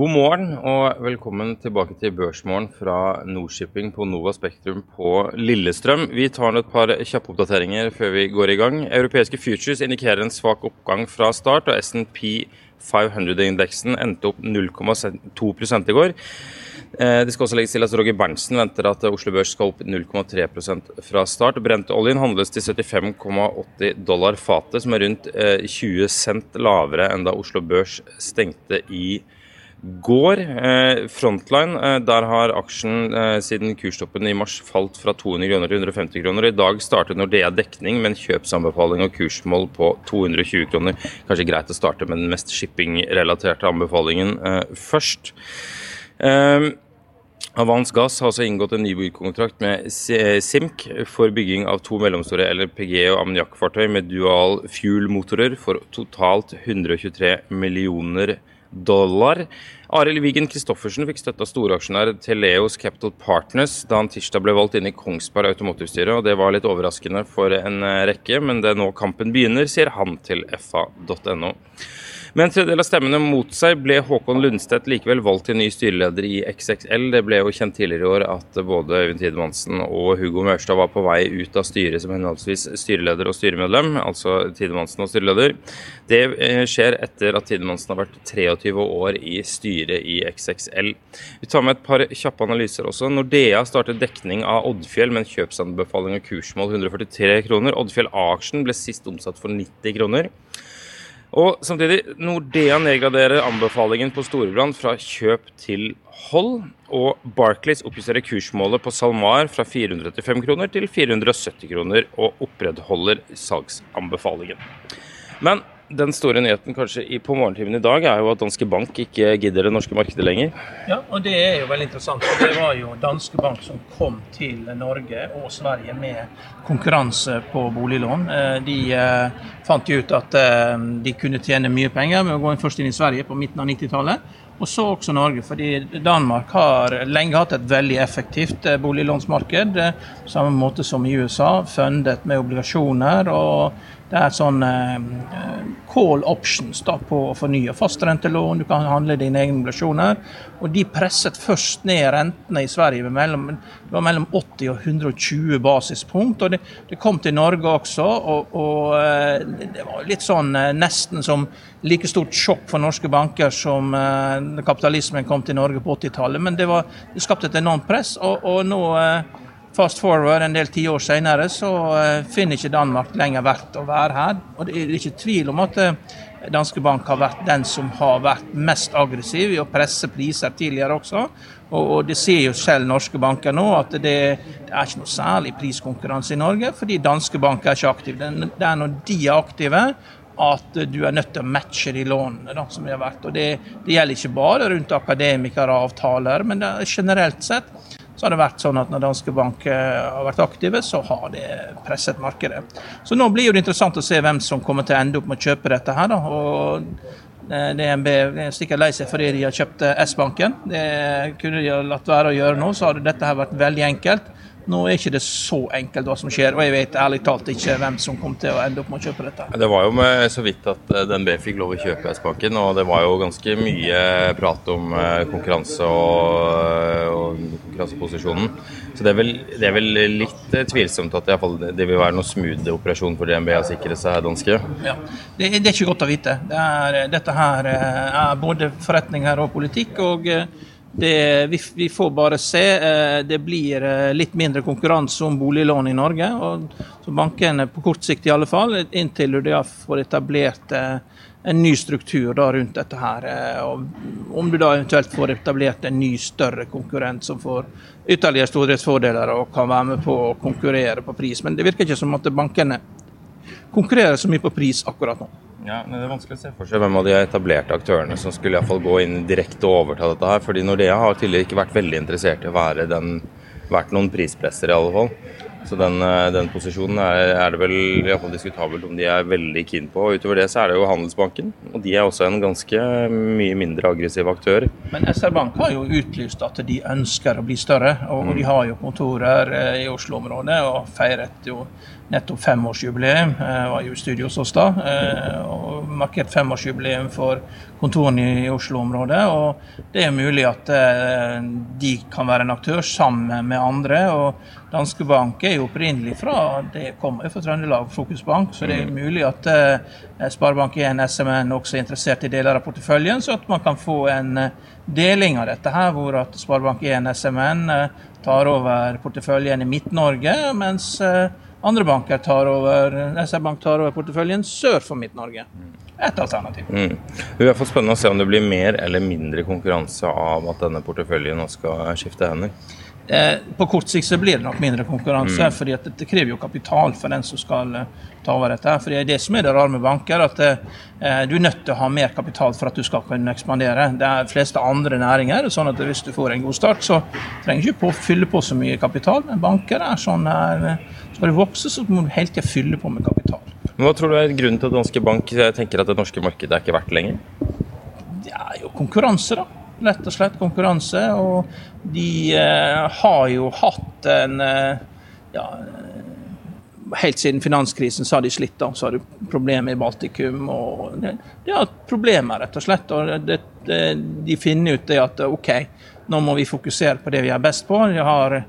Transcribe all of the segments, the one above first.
God morgen og velkommen tilbake til Børsmorgen fra Nordshipping på Nova Spektrum på Lillestrøm. Vi tar et par kjappe oppdateringer før vi går i gang. Europeiske futures indikerer en svak oppgang fra start, og SNP 500-indeksen endte opp 0,2% i går. Eh, det skal også legges til at Roger Berntsen venter at Oslo Børs skal opp 0,3% fra start. Brentoljen handles til 75,80 dollar fatet, som er rundt 20 cent lavere enn da Oslo Børs stengte i går. Eh, Frontline, eh, der har aksjen siden kurstoppen i mars falt fra 200 kroner til 150 kroner. I dag startet Nordea dekning med en kjøpsanbefaling og kursmål på 220 kroner. Kanskje greit å starte med den mest shipping-relaterte anbefalingen først. Avans Gass har også inngått en nybyggkontrakt med Simk for bygging av to mellomstore LPG- og ammoniakkfartøy med dual fuel-motorer for totalt 123 millioner dollar. Arild Wigen Christoffersen fikk støtte av storaksjonær Teleos Capital Partners da han tirsdag ble valgt inn i Kongsberg Automotivstyre, og det var litt overraskende for en rekke, men det er nå kampen begynner, sier han til fa.no. Med en tredjedel av stemmene mot seg ble Håkon Lundstedt likevel valgt til ny styreleder i XXL. Det ble jo kjent tidligere i år at både Øyvind Tidemansen og Hugo Maurstad var på vei ut av styret som henholdsvis styreleder og styremedlem, altså Tidemansen og styreleder. Det skjer etter at Tidemansen har vært 23 år i styret i XXL. Vi tar med et par kjappe analyser også. Nordea startet dekning av Oddfjell med en kjøpsanbefaling og kursmål 143 kroner. Oddfjell-aksjen ble sist omsatt for 90 kroner. Og samtidig, Nordea nedgraderer anbefalingen på Storebrand fra kjøp til hold. Og Barclays oppjusterer kursmålet på SalMar fra 435 kroner til 470 kroner, og opprettholder salgsanbefalingen. Men den store nyheten kanskje på morgentimen i dag er jo at Danske Bank ikke gidder det norske markedet lenger. Ja, og det er jo veldig interessant. Det var jo Danske Bank som kom til Norge og Sverige med konkurranse på boliglån. De fant jo ut at de kunne tjene mye penger med å gå først inn i Sverige på midten av 90-tallet. Og så også Norge, fordi Danmark har lenge hatt et veldig effektivt boliglånsmarked. Samme måte som i USA, fundet med obligasjoner. og det er sånn call options da, på å fornye fastrentelån, du kan handle dine egne obligasjoner. Og de presset først ned rentene i Sverige med mellom, det var mellom 80 og 120 basispunkt. og Det, det kom til Norge også, og, og det var litt sånn nesten som like stort sjokk for norske banker som kapitalismen kom til Norge på 80-tallet. Men det, var, det skapte et enormt press, og, og nå Fast forward en del tiår senere, så finner ikke Danmark lenger verdt å være her. Og Det er ikke tvil om at Danske Bank har vært den som har vært mest aggressiv i å presse priser tidligere også. Og Det ser jo selv norske banker nå, at det, er ikke noe særlig priskonkurranse i Norge, fordi danske banker er ikke aktive. Det er når de er aktive at du er nødt til å matche de lånene da, som de har vært. Og det, det gjelder ikke bare rundt akademikere og avtaler, men generelt sett så har det vært sånn at når Danske Bank har vært aktive, så har det presset markedet. Så nå blir det interessant å se hvem som kommer til å ende opp med å kjøpe dette her. da, og DNB er sikkert lei seg fordi de har kjøpt S-banken. Det kunne de ha latt være å gjøre nå, så hadde dette her vært veldig enkelt. Nå er ikke det så enkelt hva som skjer, og jeg vet ærlig talt ikke hvem som kom til å ende opp med å kjøpe dette. Det var jo med så vidt at DNB fikk lov å kjøpe S-banken, og det var jo ganske mye prat om konkurranse og, konkurranseposisjonen. Så det er, vel, det er vel litt eh, tvilsomt at det, det vil være noen smooth operasjon for DNB å sikre seg danske? Ja, det, det, er ikke godt å vite. Det er, dette her eh, er både forretninger og politikk. og det, vi, vi, får bare se. Det blir litt mindre konkurranse om boliglån i Norge. og så Bankene, på kort sikt i alle fall, inntil du får etablert en ny struktur da rundt dette her. Eh, og om du da eventuelt får etablert en ny, større konkurrent som får ytterligere stordriftsfordeler og kan være med på å konkurrere på pris. Men det virker ikke som at bankene konkurrerer så mye på pris akkurat nå. Ja, men Det er vanskelig å se for seg hvem av de etablerte aktørene som skulle i hvert fall gå inn direkte og overta dette. her, fordi Nordea har tidligere ikke vært veldig interessert i å være den, vært noen prispresser, i alle fall. Så den, eh, den posisjonen er, er, det vel i hvert fall diskutabelt om de er veldig keen på. Utover det så er det jo Handelsbanken, og de er også en ganske mye mindre aggressiv aktør. Men SR Bank har jo utlyst at de ønsker å bli større, og, mm. de har jo kontorer eh, i Oslo-området og feiret jo nettopp femårsjubileum. Jeg eh, var jo i studio hos oss da og markert femårsjubileum for kontorene i Oslo-området. og Det er mulig at de kan være en aktør sammen med andre. og Danske Bank er jo opprinnelig fra det kommer jo fra Trøndelag, Fokusbank, så det er mm. mulig at eh, Sparebank1 SMN også er interessert i deler av porteføljen, så at man kan få en eh, deling av dette her, hvor at Sparebank1 SMN eh, tar over porteføljen i Midt-Norge, mens eh, andre banker tar over, SR-Bank tar over porteføljen sør for Midt-Norge. Mm. Et alternativ. Mm. Det blir spennende å se om det blir mer eller mindre konkurranse av at denne porteføljen nå skal skifte hender. Eh, på kort sikt så blir det nok mindre konkurranse, mm. fordi det krever jo kapital for den som skal eh, ta over dette. For Det er det som er det rare med banker, at eh, du er nødt til å ha mer kapital for at du skal kunne ekspandere. Det er de fleste andre næringer sånn at hvis du får en god start, så trenger du ikke på, fylle på så mye kapital. Men banker er sånn der, skal du vokse, så må du hele tida fylle på med kapital. Men Hva tror du er grunnen til at Danske Bank tenker at det norske markedet er ikke verdt lenger? Det er jo konkurranse, da rett og slett konkurranse. Og de eh, har jo hatt en eh, ja, Helt siden finanskrisen så har de slitt. da. Så har de problemer i Baltikum. og De, de har problemer, rett og slett. og det, det, De finner ut det at OK, nå må vi fokusere på det vi er best på. Vi har,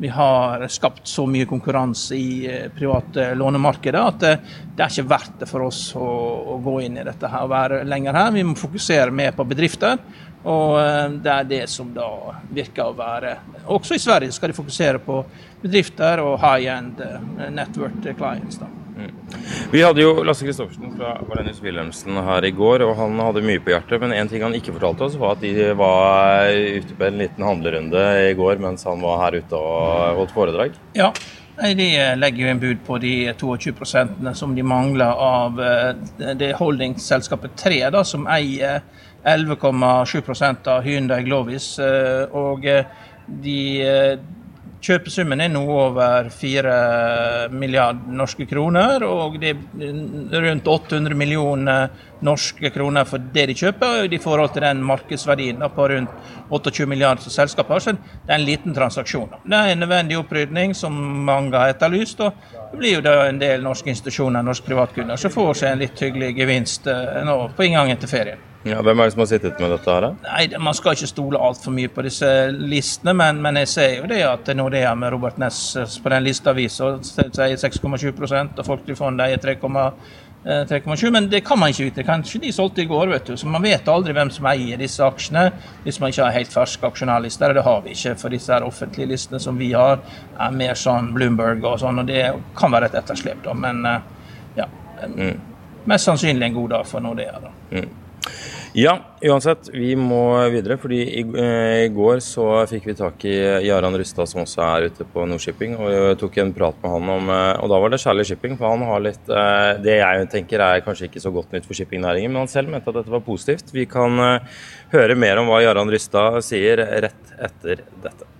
vi har skapt så mye konkurranse i eh, private lånemarkedet at det, det, er ikke verdt det for oss å, å gå inn i dette her og være lenger her. Vi må fokusere mer på bedrifter. Og eh, det er det som da virker å være Også i Sverige skal de fokusere på bedrifter og high end eh, network clients. da. Mm. Vi hadde jo Lasse Christoffersen fra Valenius Wilhelmsen her i går, og han hadde mye på hjertet. Men en ting han ikke fortalte oss, var at de var ute på en liten handlerunde i går mens han var her ute og holdt foredrag. Ja, de legger jo en bud på de 22% som de mangler av eh, det holdingsselskapet 3, da, som eier 11,7% av Hyundai Glovis. Eh, og eh, de eh, Kjøpesummen er nå over 4 milliarder norske kroner, og det er rundt 800 millioner norske kroner for det de kjøper, i forhold til den markedsverdien på rundt 28 milliarder som selskapet har. Så det er en liten transaksjon. Det er en nødvendig opprydning som mange har etterlyst. og Det blir jo da en del norske institusjoner norske privatkunder som får seg en litt hyggelig gevinst nå på inngangen til ferien. Ja, hvem er det som har sittet med dette? her? Nei, Man skal ikke stole altfor mye på disse listene, men, men, jeg ser jo det at er med Robert Ness eh, på den lista viser sier 6,7% og Folketrygdfondet eier 3,7 Men det kan man ikke vite. Kanskje de solgte i går, vet du. Så man vet aldri hvem som eier disse aksjene hvis man ikke har helt ferske aksjonærlister. Det har vi ikke, for disse her offentlige listene som vi har, er mer sånn Bloomberg og sånn, og det kan være et etterslep, da. Men eh, ja. Mm. Mest sannsynlig en god dag for Nordea, da. Mm. Ja, uansett, vi må videre. fordi i, eh, i går så fikk vi tak i Jaran Rustad, som også er ute på Nordshipping. Og tok en prat med han om eh, Og da var det Kjærlig Shipping, for han har litt eh, Det jeg tenker er kanskje ikke så godt nytt for shippingnæringen, men han selv mente at dette var positivt. Vi kan høre mer om hva Jaran Rustad sier rett etter dette.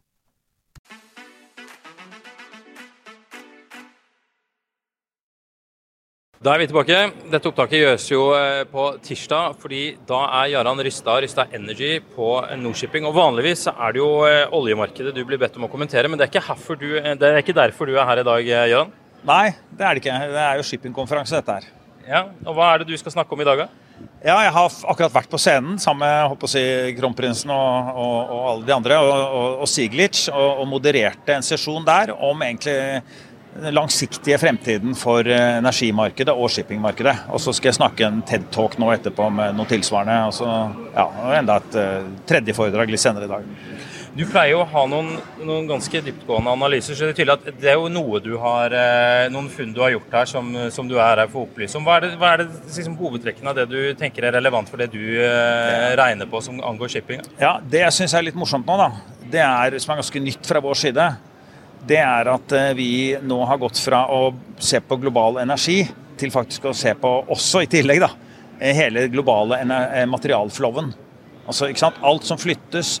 Da er vi tilbake. Dette opptaket gjøres jo eh, på tirsdag, fordi da er Jaran Rystad, Rystad Energy, på Nordshipping. Og vanligvis er det jo eh, oljemarkedet du blir bedt om å kommentere, men det er ikke, du, eh, det er ikke derfor du er her i dag, Jaran? Nei, det er det ikke. Det er jo shippingkonferanse, dette her. Ja, og Hva er det du skal snakke om i dag, da? Ja, jeg har akkurat vært på scenen sammen med si, kronprinsen og, og, og, alle de andre, og, og, og Siglic, og, modererte en sesjon der om egentlig den langsiktige fremtiden for eh, energimarkedet og shippingmarkedet. Og så skal jeg snakke en TED-talk nå etterpå med noe tilsvarende. Og så ja, enda et uh, tredje foredrag litt senere i dag. Du pleier jo å ha noen, noen, ganske dyptgående analyser, så det er tydelig at det er jo noe du har, eh, noen funn du har gjort her som, som du er her for å opplyse om. Hva er det, hva er det liksom, hovedtrekkene av det du tenker er relevant for det du eh, regner på som angår shipping? Ja, Det jeg syns er litt morsomt nå, da, det er, som er ganske nytt fra vår side, det er at eh, vi nå har gått fra å se på global energi til faktisk å se på, også i tillegg, da, eh, hele globale materialfloven. Altså, ikke sant? Alt som flyttes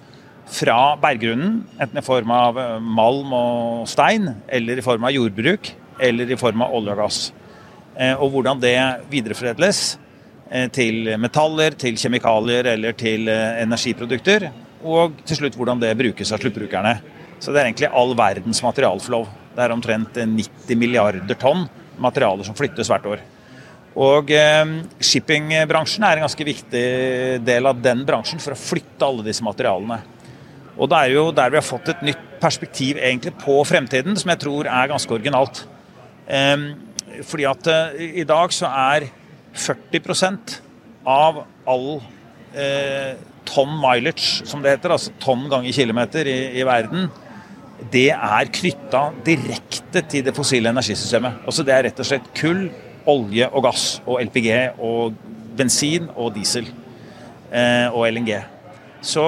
fra berggrunnen, enten i form av eh, malm og stein, eller i form av jordbruk, eller i form av olje og gass. Eh, og hvordan det videreforedles eh, til metaller, til kjemikalier eller til energiprodukter. Og til slutt hvordan det brukes av sluttbrukerne. Så det er egentlig all verdens materialflow. Det er omtrent 90 milliarder tonn materialer som flyttes hvert år. Og eh, shippingbransjen er en ganske viktig del av den bransjen for å flytte alle disse materialene. Og det er jo der vi har fått et nytt perspektiv egentlig på fremtiden, som jeg tror er ganske originalt. Eh, fordi at eh, i dag så er 40 av all uh, tonn mileage, som det heter, altså tonn ganger kilometer i, i verden, det er knytta direkte til det fossile energisystemet. Altså Det er rett og slett kull, olje og gass og LPG og bensin og diesel eh, og LNG. Så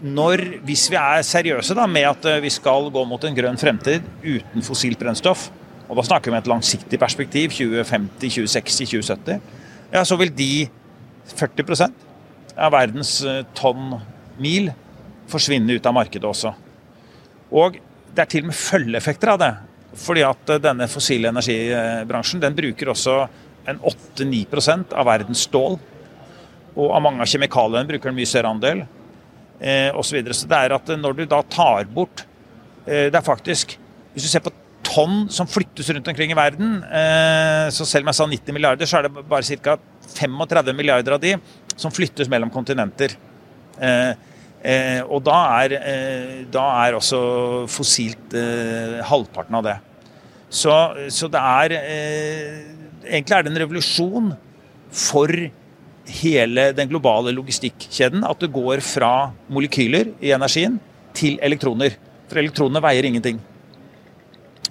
når, hvis vi er seriøse da, med at eh, vi skal gå mot en grønn fremtid uten fossilt brennstoff, og da snakker vi om et langsiktig perspektiv, 2050, 2060, 2070, ja, så vil de 40% av verdens eh, tonn mil forsvinne ut av markedet også. Og det er til og med følgeeffekter av det. Fordi at eh, denne fossile energibransjen den bruker også en 8-9% av verdens stål. Og av mange av kjemikaliene bruker den mye større andel eh, osv. Så, videre. så det er at når du da tar bort eh, Det er faktisk Hvis du ser på tonn som flyttes rundt omkring i verden, så selv om jeg sa 90 milliarder, så er det bare ca. 35 milliarder av de som flyttes mellom kontinenter. Eh, og da er, eh, da er også fossilt halvparten av det. Så, så det er Egentlig er det en revolusjon for hele den globale logistikkjeden. At det går fra molekyler i energien til elektroner. For elektronene veier ingenting.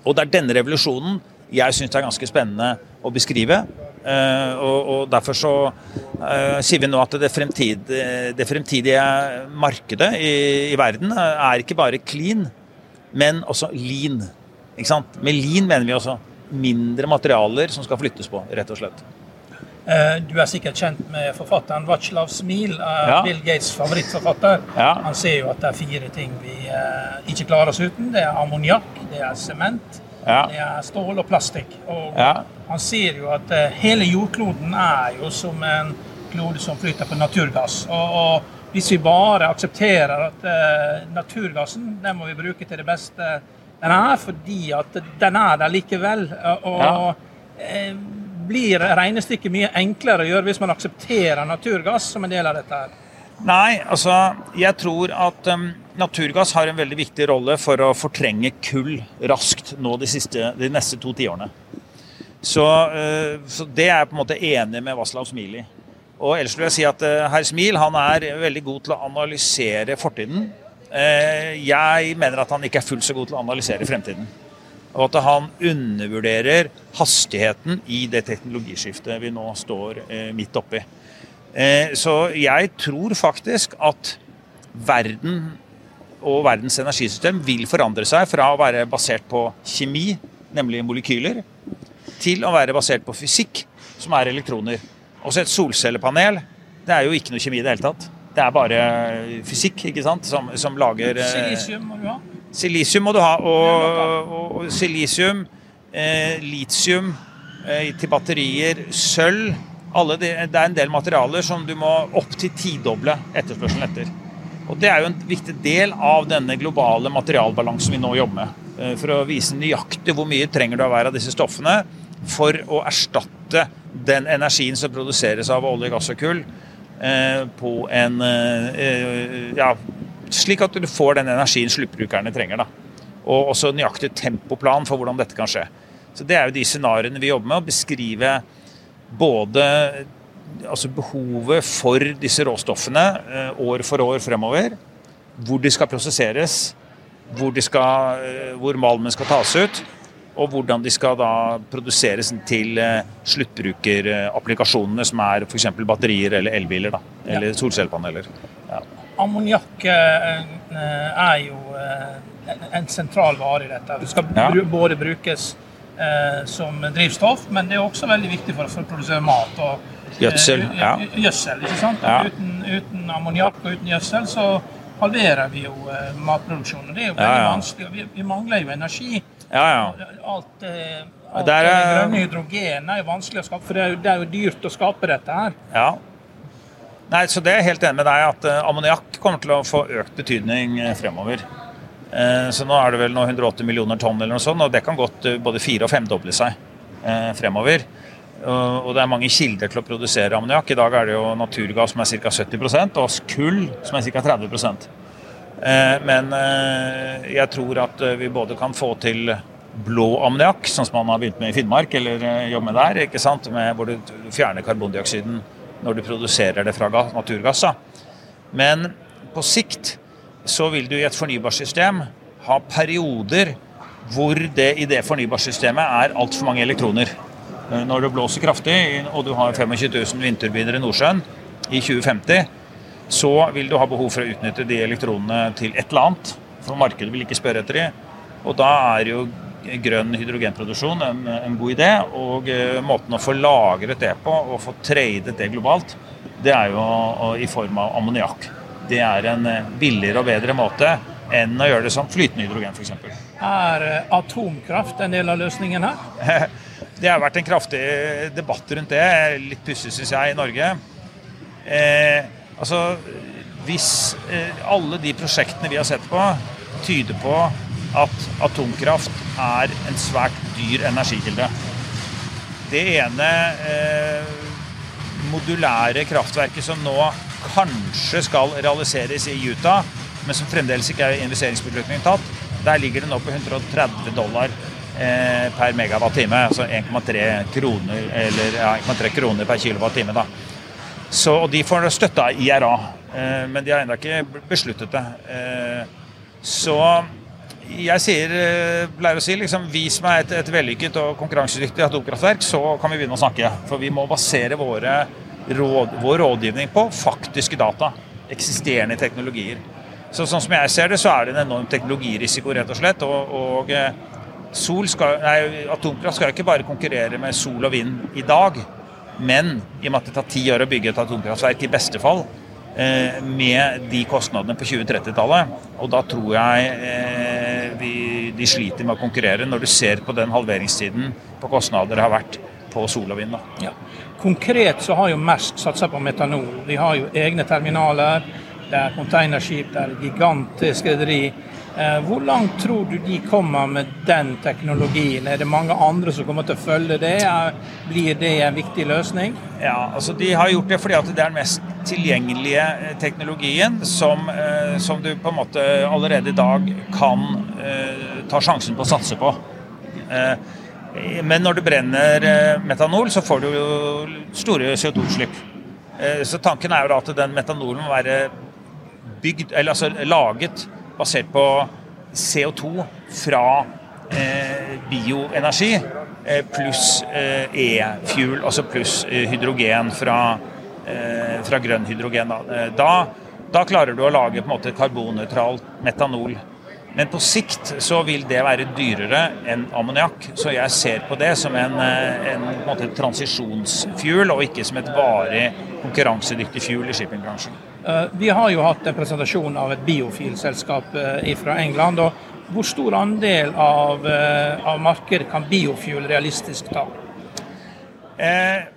Og det er denne revolusjonen jeg syns er ganske spennende å beskrive. Eh, og, og, Derfor så uh, sier vi nå at det, fremtid, det fremtidige markedet i, i, verden er ikke bare clean, men også lean. Ikke sant? Med lean mener vi også mindre materialer som skal flyttes på, rett og slett. Uh, du er sikkert kjent med forfatteren Vaclav Smil, ja. Bill Gates' favorittforfatter. Ja. Han ser jo at det er fire ting vi ikke klarer oss uten. Det er ammoniakk, det er sement, ja. det er stål og plastikk. Og han sier jo at uh, hele jordkloden er jo som en klode som flyter på naturgass. Og, og hvis vi bare aksepterer at uh, naturgassen den må vi bruke til det beste den er, fordi at den er der likevel. Og ja. uh, blir regnestykket mye enklere å gjøre hvis man aksepterer naturgass som en del av dette? her? Nei, altså jeg tror at um, naturgass har en veldig viktig rolle for å fortrenge kull raskt nå de, siste, de neste to tiårene. Så, uh, så, det er jeg på en måte enig med Vaslav Smil i. Og ellers vil jeg si at uh, herr Smil han er veldig god til å analysere fortiden. Uh, jeg mener at han ikke er fullt så god til å analysere fremtiden. Og at han undervurderer hastigheten i det teknologiskiftet vi nå står midt oppi. Eh, så jeg tror faktisk at verden og verdens energisystem vil forandre seg fra å være basert på kjemi, nemlig molekyler, til å være basert på fysikk, som er elektroner. Også et solcellepanel. Det er jo ikke noe kjemi i det hele tatt. Det er bare fysikk ikke sant, som, som lager eh, Silisium må du ha. Silisium må du ha. Og, og, og silisium, eh, litium eh, til batterier, sølv de, det er en del materialer som du må opp til tidoble etterspørselen etter. Og Det er jo en viktig del av denne globale materialbalansen vi nå jobber med. Eh, for å vise nøyaktig hvor mye trenger du av hver av disse stoffene for å erstatte den energien som produseres av olje, gass og kull, eh, på en eh, Ja, slik at du får den energien sluttbrukerne trenger. da. Og også nøyaktig tempoplan for hvordan dette kan skje. Så Det er jo de scenarioene vi jobber med. Å beskrive både altså behovet for disse råstoffene eh, år for år fremover. Hvor de skal prosesseres, hvor, skal, eh, hvor malmen skal tas ut. Og hvordan de skal da produseres til eh, sluttbrukerapplikasjonene, som er f.eks. batterier eller elbiler. Da, eller ja. solcellepaneler. Ja. Ammoniakk er jo en sentral vare i dette. Det skal ja. både brukes som drivstoff, men det er også veldig viktig for, for å produsere mat. og eh, Gjødsel. ja. Gjødsel, ikke sant? Ja. Uten, uten ammoniakk og uten gjødsel så halverer vi jo eh, matproduksjonen. Det er jo veldig ja, ja. vanskelig. Vi, vi, mangler jo energi. Ja, ja. Alt, eh, alt det er, grønne hydrogen er jo vanskelig å skape, for det er, jo, det er jo dyrt å skape dette her. Ja. Nei, så det er helt enig med deg at ammoniakk kommer til å få økt betydning fremover. Eh, så nå er det vel nå 180 millioner tonn eller noe sånt, og det kan godt eh, både fire- og femdoble seg eh, fremover. Og det er mange kilder til å produsere ammoniakk. I dag er det jo naturgass som er ca. 70% og kull som er ca. 30% Men jeg tror at vi både kan få til blå ammoniakk, sånn som man har begynt med i Finnmark, eller jobber med der, ikke sant? Med hvor du fjerner karbondioksiden når du produserer det fra naturgass. Men på sikt så vil du i et fornybarsystem ha perioder hvor det i det fornybarsystemet er altfor mange elektroner. Eh, når det blåser kraftig og du har 25 000 vindturbiner i Nordsjøen i 2050, så vil du ha behov for å utnytte de elektronene til et eller annet. For markedet vil ikke spørre etter de. Og da er jo grønn hydrogenproduksjon en, en god idé. Og uh, måten å få lagret det på og få tradet det globalt, det er jo i form av ammoniakk det er en eh, billigere og bedre måte enn å gjøre det som flytende hydrogen f.eks. Er eh, atomkraft en del av løsningen her? Det har vært en kraftig debatt rundt det, litt pussig syns jeg, i Norge. Eh, altså, hvis eh, alle de prosjektene vi har sett på, tyder på at atomkraft er en svært dyr energikilde. Det ene eh, modulære kraftverket som nå kanskje skal realiseres i Utah, men som fremdeles ikke er investeringsbeslutning tatt. Der ligger det nå på 130 dollar eh, per megawatt-time. Altså 1,3 kroner, ja, kroner per kilowatt-time. Så, og de får støtte av IRA, eh, men de har ennå ikke besluttet det. Eh, så jeg sier, eh, pleier å si liksom, vis meg et, et vellykket og konkurransedyktig atomkraftverk, så kan vi begynne å snakke. For vi må basere våre råd, vår rådgivning på faktiske data. Eksisterende teknologier. Så Sånn som jeg ser det, så er det en enorm teknologirisiko, rett og slett. Og, og skal, nei, atomkraft skal ikke bare konkurrere med sol og vind i dag, men i og med at det tar ti år å bygge et atomkraftverk, i beste fall, eh, med de kostnadene på 2030-tallet. Og da tror jeg eh, vi, de sliter med å konkurrere, når du ser på den halveringstiden på kostnader det har vært på sol og vind. Ja. Konkret så har jo Mersk satsa på metanol. De har jo egne terminaler. Det er containerskip, det er gigantisk rederi. Eh, hvor langt tror du de kommer med den teknologien? Er det mange andre som kommer til å følge det? Blir det en viktig løsning? Ja, altså De har gjort det fordi at det er den mest tilgjengelige eh, teknologien som, eh, som du på en måte allerede i dag kan ta sjansen på å satse på. Men når du brenner metanol, så får du jo store CO2-utslipp. Så tanken er jo da at den metanolen må være bygd, eller altså laget basert på CO2 fra eh, bioenergi eh, pluss eh, e-fuel, altså pluss eh, hydrogen fra, eh, fra grønn hydrogen. Da. Eh, da, klarer du å lage på en måte karbonnøytralt metanol. Men på sikt så vil det være dyrere enn ammoniakk. Så jeg ser på det som en, en, en, en transisjonsfuel, og ikke som et varig konkurransedyktig fuel i shippingbransjen. Eh, vi har jo hatt en presentasjon av et biofilselskap eh, fra England. og Hvor stor andel av, eh, av markedet kan biofuel realistisk ta? Eh,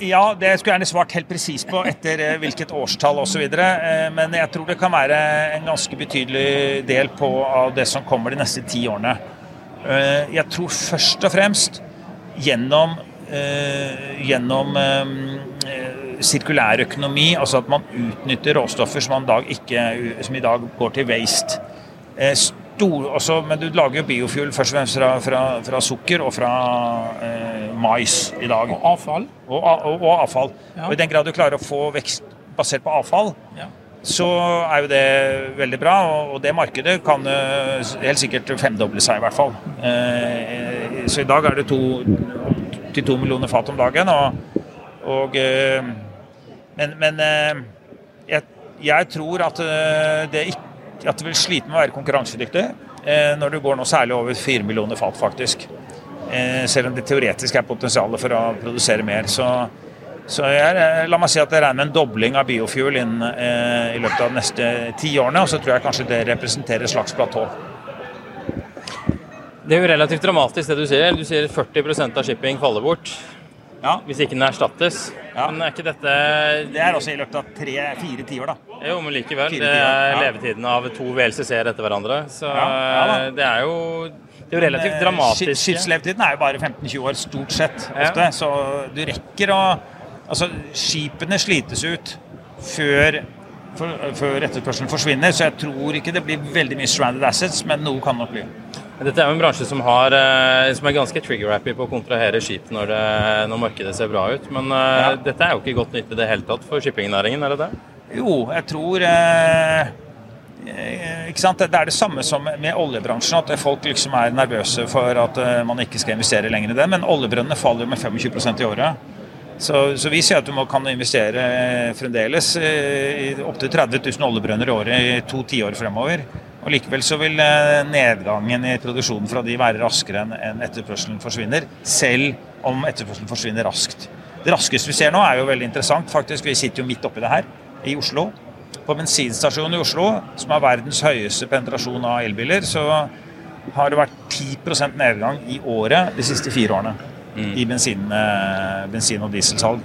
ja, det skulle jeg gjerne svart helt presis på etter hvilket årstall osv. Eh, men jeg tror det kan være en ganske betydelig del på av det som kommer de neste ti årene. Eh, jeg tror først og fremst gjennom, gjennom sirkulær økonomi, altså at man utnytter råstoffer som, dag ikke, som i dag går til waste. Stor, også, men du lager jo biofuel først og fremst fra, fra, fra sukker og fra eh, mais i dag. Og avfall. Og, og, og avfall. Ja. Og I den grad du klarer å få vekst basert på avfall, ja. så er jo det veldig bra. Og, det markedet kan uh, helt sikkert femdoble seg, i hvert fall. Uh, så i dag er det to, til to millioner fat om dagen. og, og uh, men, men jeg, jeg, tror at det det, at det vil slite med å være konkurransedyktig eh, når du går nå særlig over 4 millioner fat, faktisk. Selv om det teoretisk er potensialet for å produsere mer. Så, så jeg, la meg si at jeg regner med en dobling av biofuel inn, i løpet av de neste ti årene. Og så tror jeg kanskje det representerer et slags platå. Det er jo relativt dramatisk det du sier. Du sier 40% av shipping faller bort. Ja. Hvis ikke den erstattes. Ja. Men er ikke dette Det er også i løpet av tre-fire tiår, da. Jo, men likevel. det er ja. levetiden av to VLCC-er etter hverandre. Så eh, det er jo det er jo relativt men, dramatisk. Skipslevetiden er jo bare 15-20 år, stort sett. ofte, Så du rekker å Altså, skipene slites ut før, før etterspørselen forsvinner, så jeg tror ikke det blir veldig mye stranded assets, men noe kan nok bli. Dette er jo en bransje som, har, eh, som er ganske trigger-happy på å kontrahere skip når, det, når, markedet ser bra ut. Men eh, ja. dette er jo ikke godt nytt i det hele tatt for shippingnæringen, er det det? Jo, jeg tror eh, eh, ikke sant? Det er det samme som med oljebransjen, at folk liksom er nervøse for at man ikke skal investere lenger i det. Men oljebrønnene faller jo med 25% i året. Så, så, vi sier at du må, kan investere fremdeles i opptil 30 000 oljebrønner i året i to tiår fremover. Og Likevel så vil eh, nedgangen i produksjonen fra de være raskere enn etterspørselen forsvinner, selv om etterspørselen forsvinner raskt. Det raskeste vi ser nå er jo veldig interessant. faktisk, Vi sitter jo midt oppi det her, i Oslo. På bensinstasjonen i Oslo, som har verdens høyeste penetrasjon av elbiler, så har det vært 10% nedgang i året de siste fire årene mm. i bensin, eh, bensin- og dieselsalg.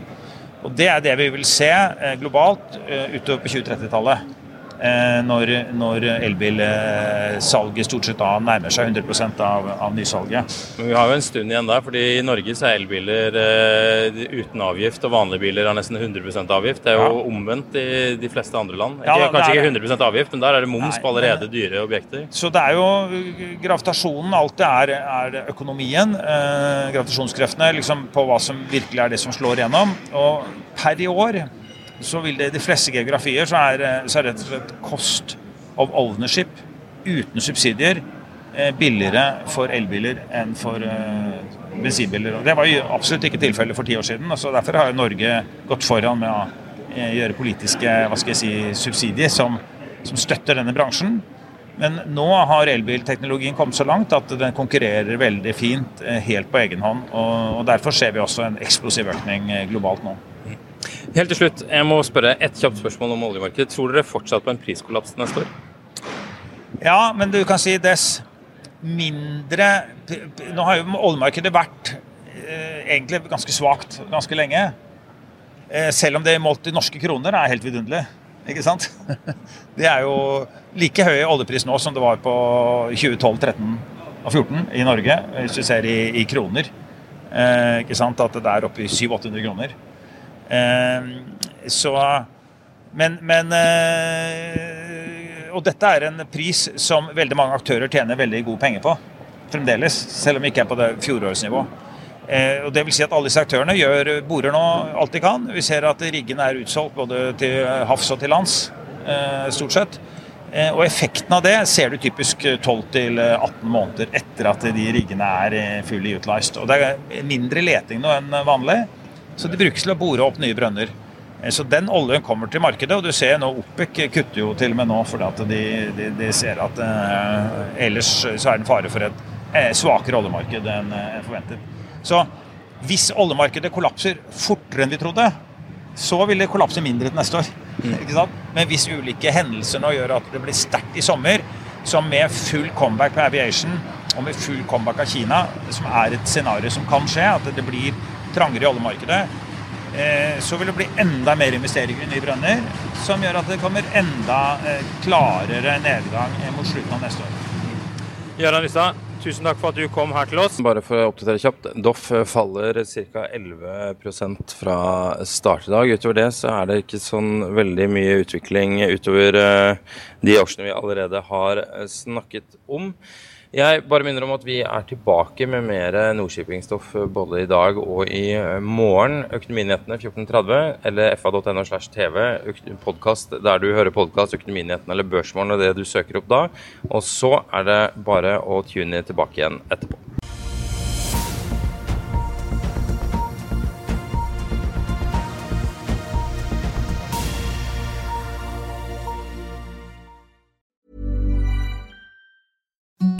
Og Det er det vi vil se eh, globalt utover på 2030-tallet. Eh, når, når elbilsalget stort sett da nærmer seg 100 av, av nysalget. Men vi har jo en stund igjen der, fordi i Norge så er elbiler eh, uten avgift, og vanlige biler har nesten 100% avgift. Det er jo ja. omvendt i de fleste andre land. Ja, ikke, kanskje ikke 100% avgift, men der er det moms Nei, på allerede dyre objekter. Så det er jo gravitasjonen, alt det er, er økonomien. Eh, gravitasjonskreftene liksom på hva som virkelig er det som slår gjennom. Og per i år så vil det i de fleste geografier så er, så er rett og slett kost of ownership uten subsidier billigere for elbiler enn for bensinbiler. Og Det var jo absolutt ikke tilfellet for ti år siden. så Derfor har jo Norge gått foran med å gjøre politiske hva skal jeg si, subsidier som, som støtter denne bransjen. Men nå har elbilteknologien kommet så langt at den konkurrerer veldig fint helt på egen hånd. og Derfor ser vi også en eksplosiv økning globalt nå. Helt til slutt, jeg må spørre et kjapt spørsmål om oljemarkedet. Tror dere fortsatt på en priskollaps neste år? Ja, men du kan si dess mindre Nå har jo oljemarkedet vært eh, egentlig ganske svakt ganske lenge. Eh, selv om det målt i norske kroner er helt vidunderlig. Ikke sant? Det er jo like høy oljepris nå som det var på 2012, 13 og 14 i Norge, hvis du ser i, i kroner. Eh, ikke sant? At det er oppe i 700-800 kroner. Eh, så Men, men eh, Og dette er en pris som veldig mange aktører tjener veldig gode penger på. Fremdeles. Selv om vi ikke er på det fjorårsnivå. Eh, og det vil si at alle disse aktørene gjør, borer nå alt de kan. Vi ser at riggene er utsolgt både til havs og til lands, stort sett. Og effekten av det ser du typisk 12-18 måneder etter at de riggene er fully utilized. Og det er mindre leting nå enn vanlig. Så de brukes til å bore opp nye brønner. Eh, så den oljen kommer til markedet, og du ser nå OPEC kutter jo til og med nå fordi de, de, de, ser at eh, ellers så er det en fare for et eh, svakere oljemarked enn eh, forventet. Så hvis oljemarkedet kollapser fortere enn vi trodde, så vil det kollapse mindre til neste år. Mm. Men hvis ulike hendelser nå gjør at det blir sterkt i sommer, som med full comeback på aviation og med full comeback av Kina, som er et scenario som kan skje, at det blir trangere i oljemarkedet, eh, så vil det bli enda mer investeringer i nye brønner, som gjør at det kommer enda eh, klarere nedgang mot slutten av neste år. Gøran Lystad, tusen takk for at du kom her til oss. Bare for å oppdatere kjapt. Doff faller ca. 11 fra start i dag. Utover det så er det ikke sånn veldig mye utvikling utover eh, de aksjene vi allerede har snakket om. Jeg bare minner om at vi er tilbake med mer Nordskippingstoff både i dag og i eh, morgen. Økonominyhetene 14.30 eller fa.no slash TV. Podkast der du hører podkast, Økonominyhetene eller Børsmorgen og det du søker opp da. Og så er det bare å tune tilbake igjen etterpå.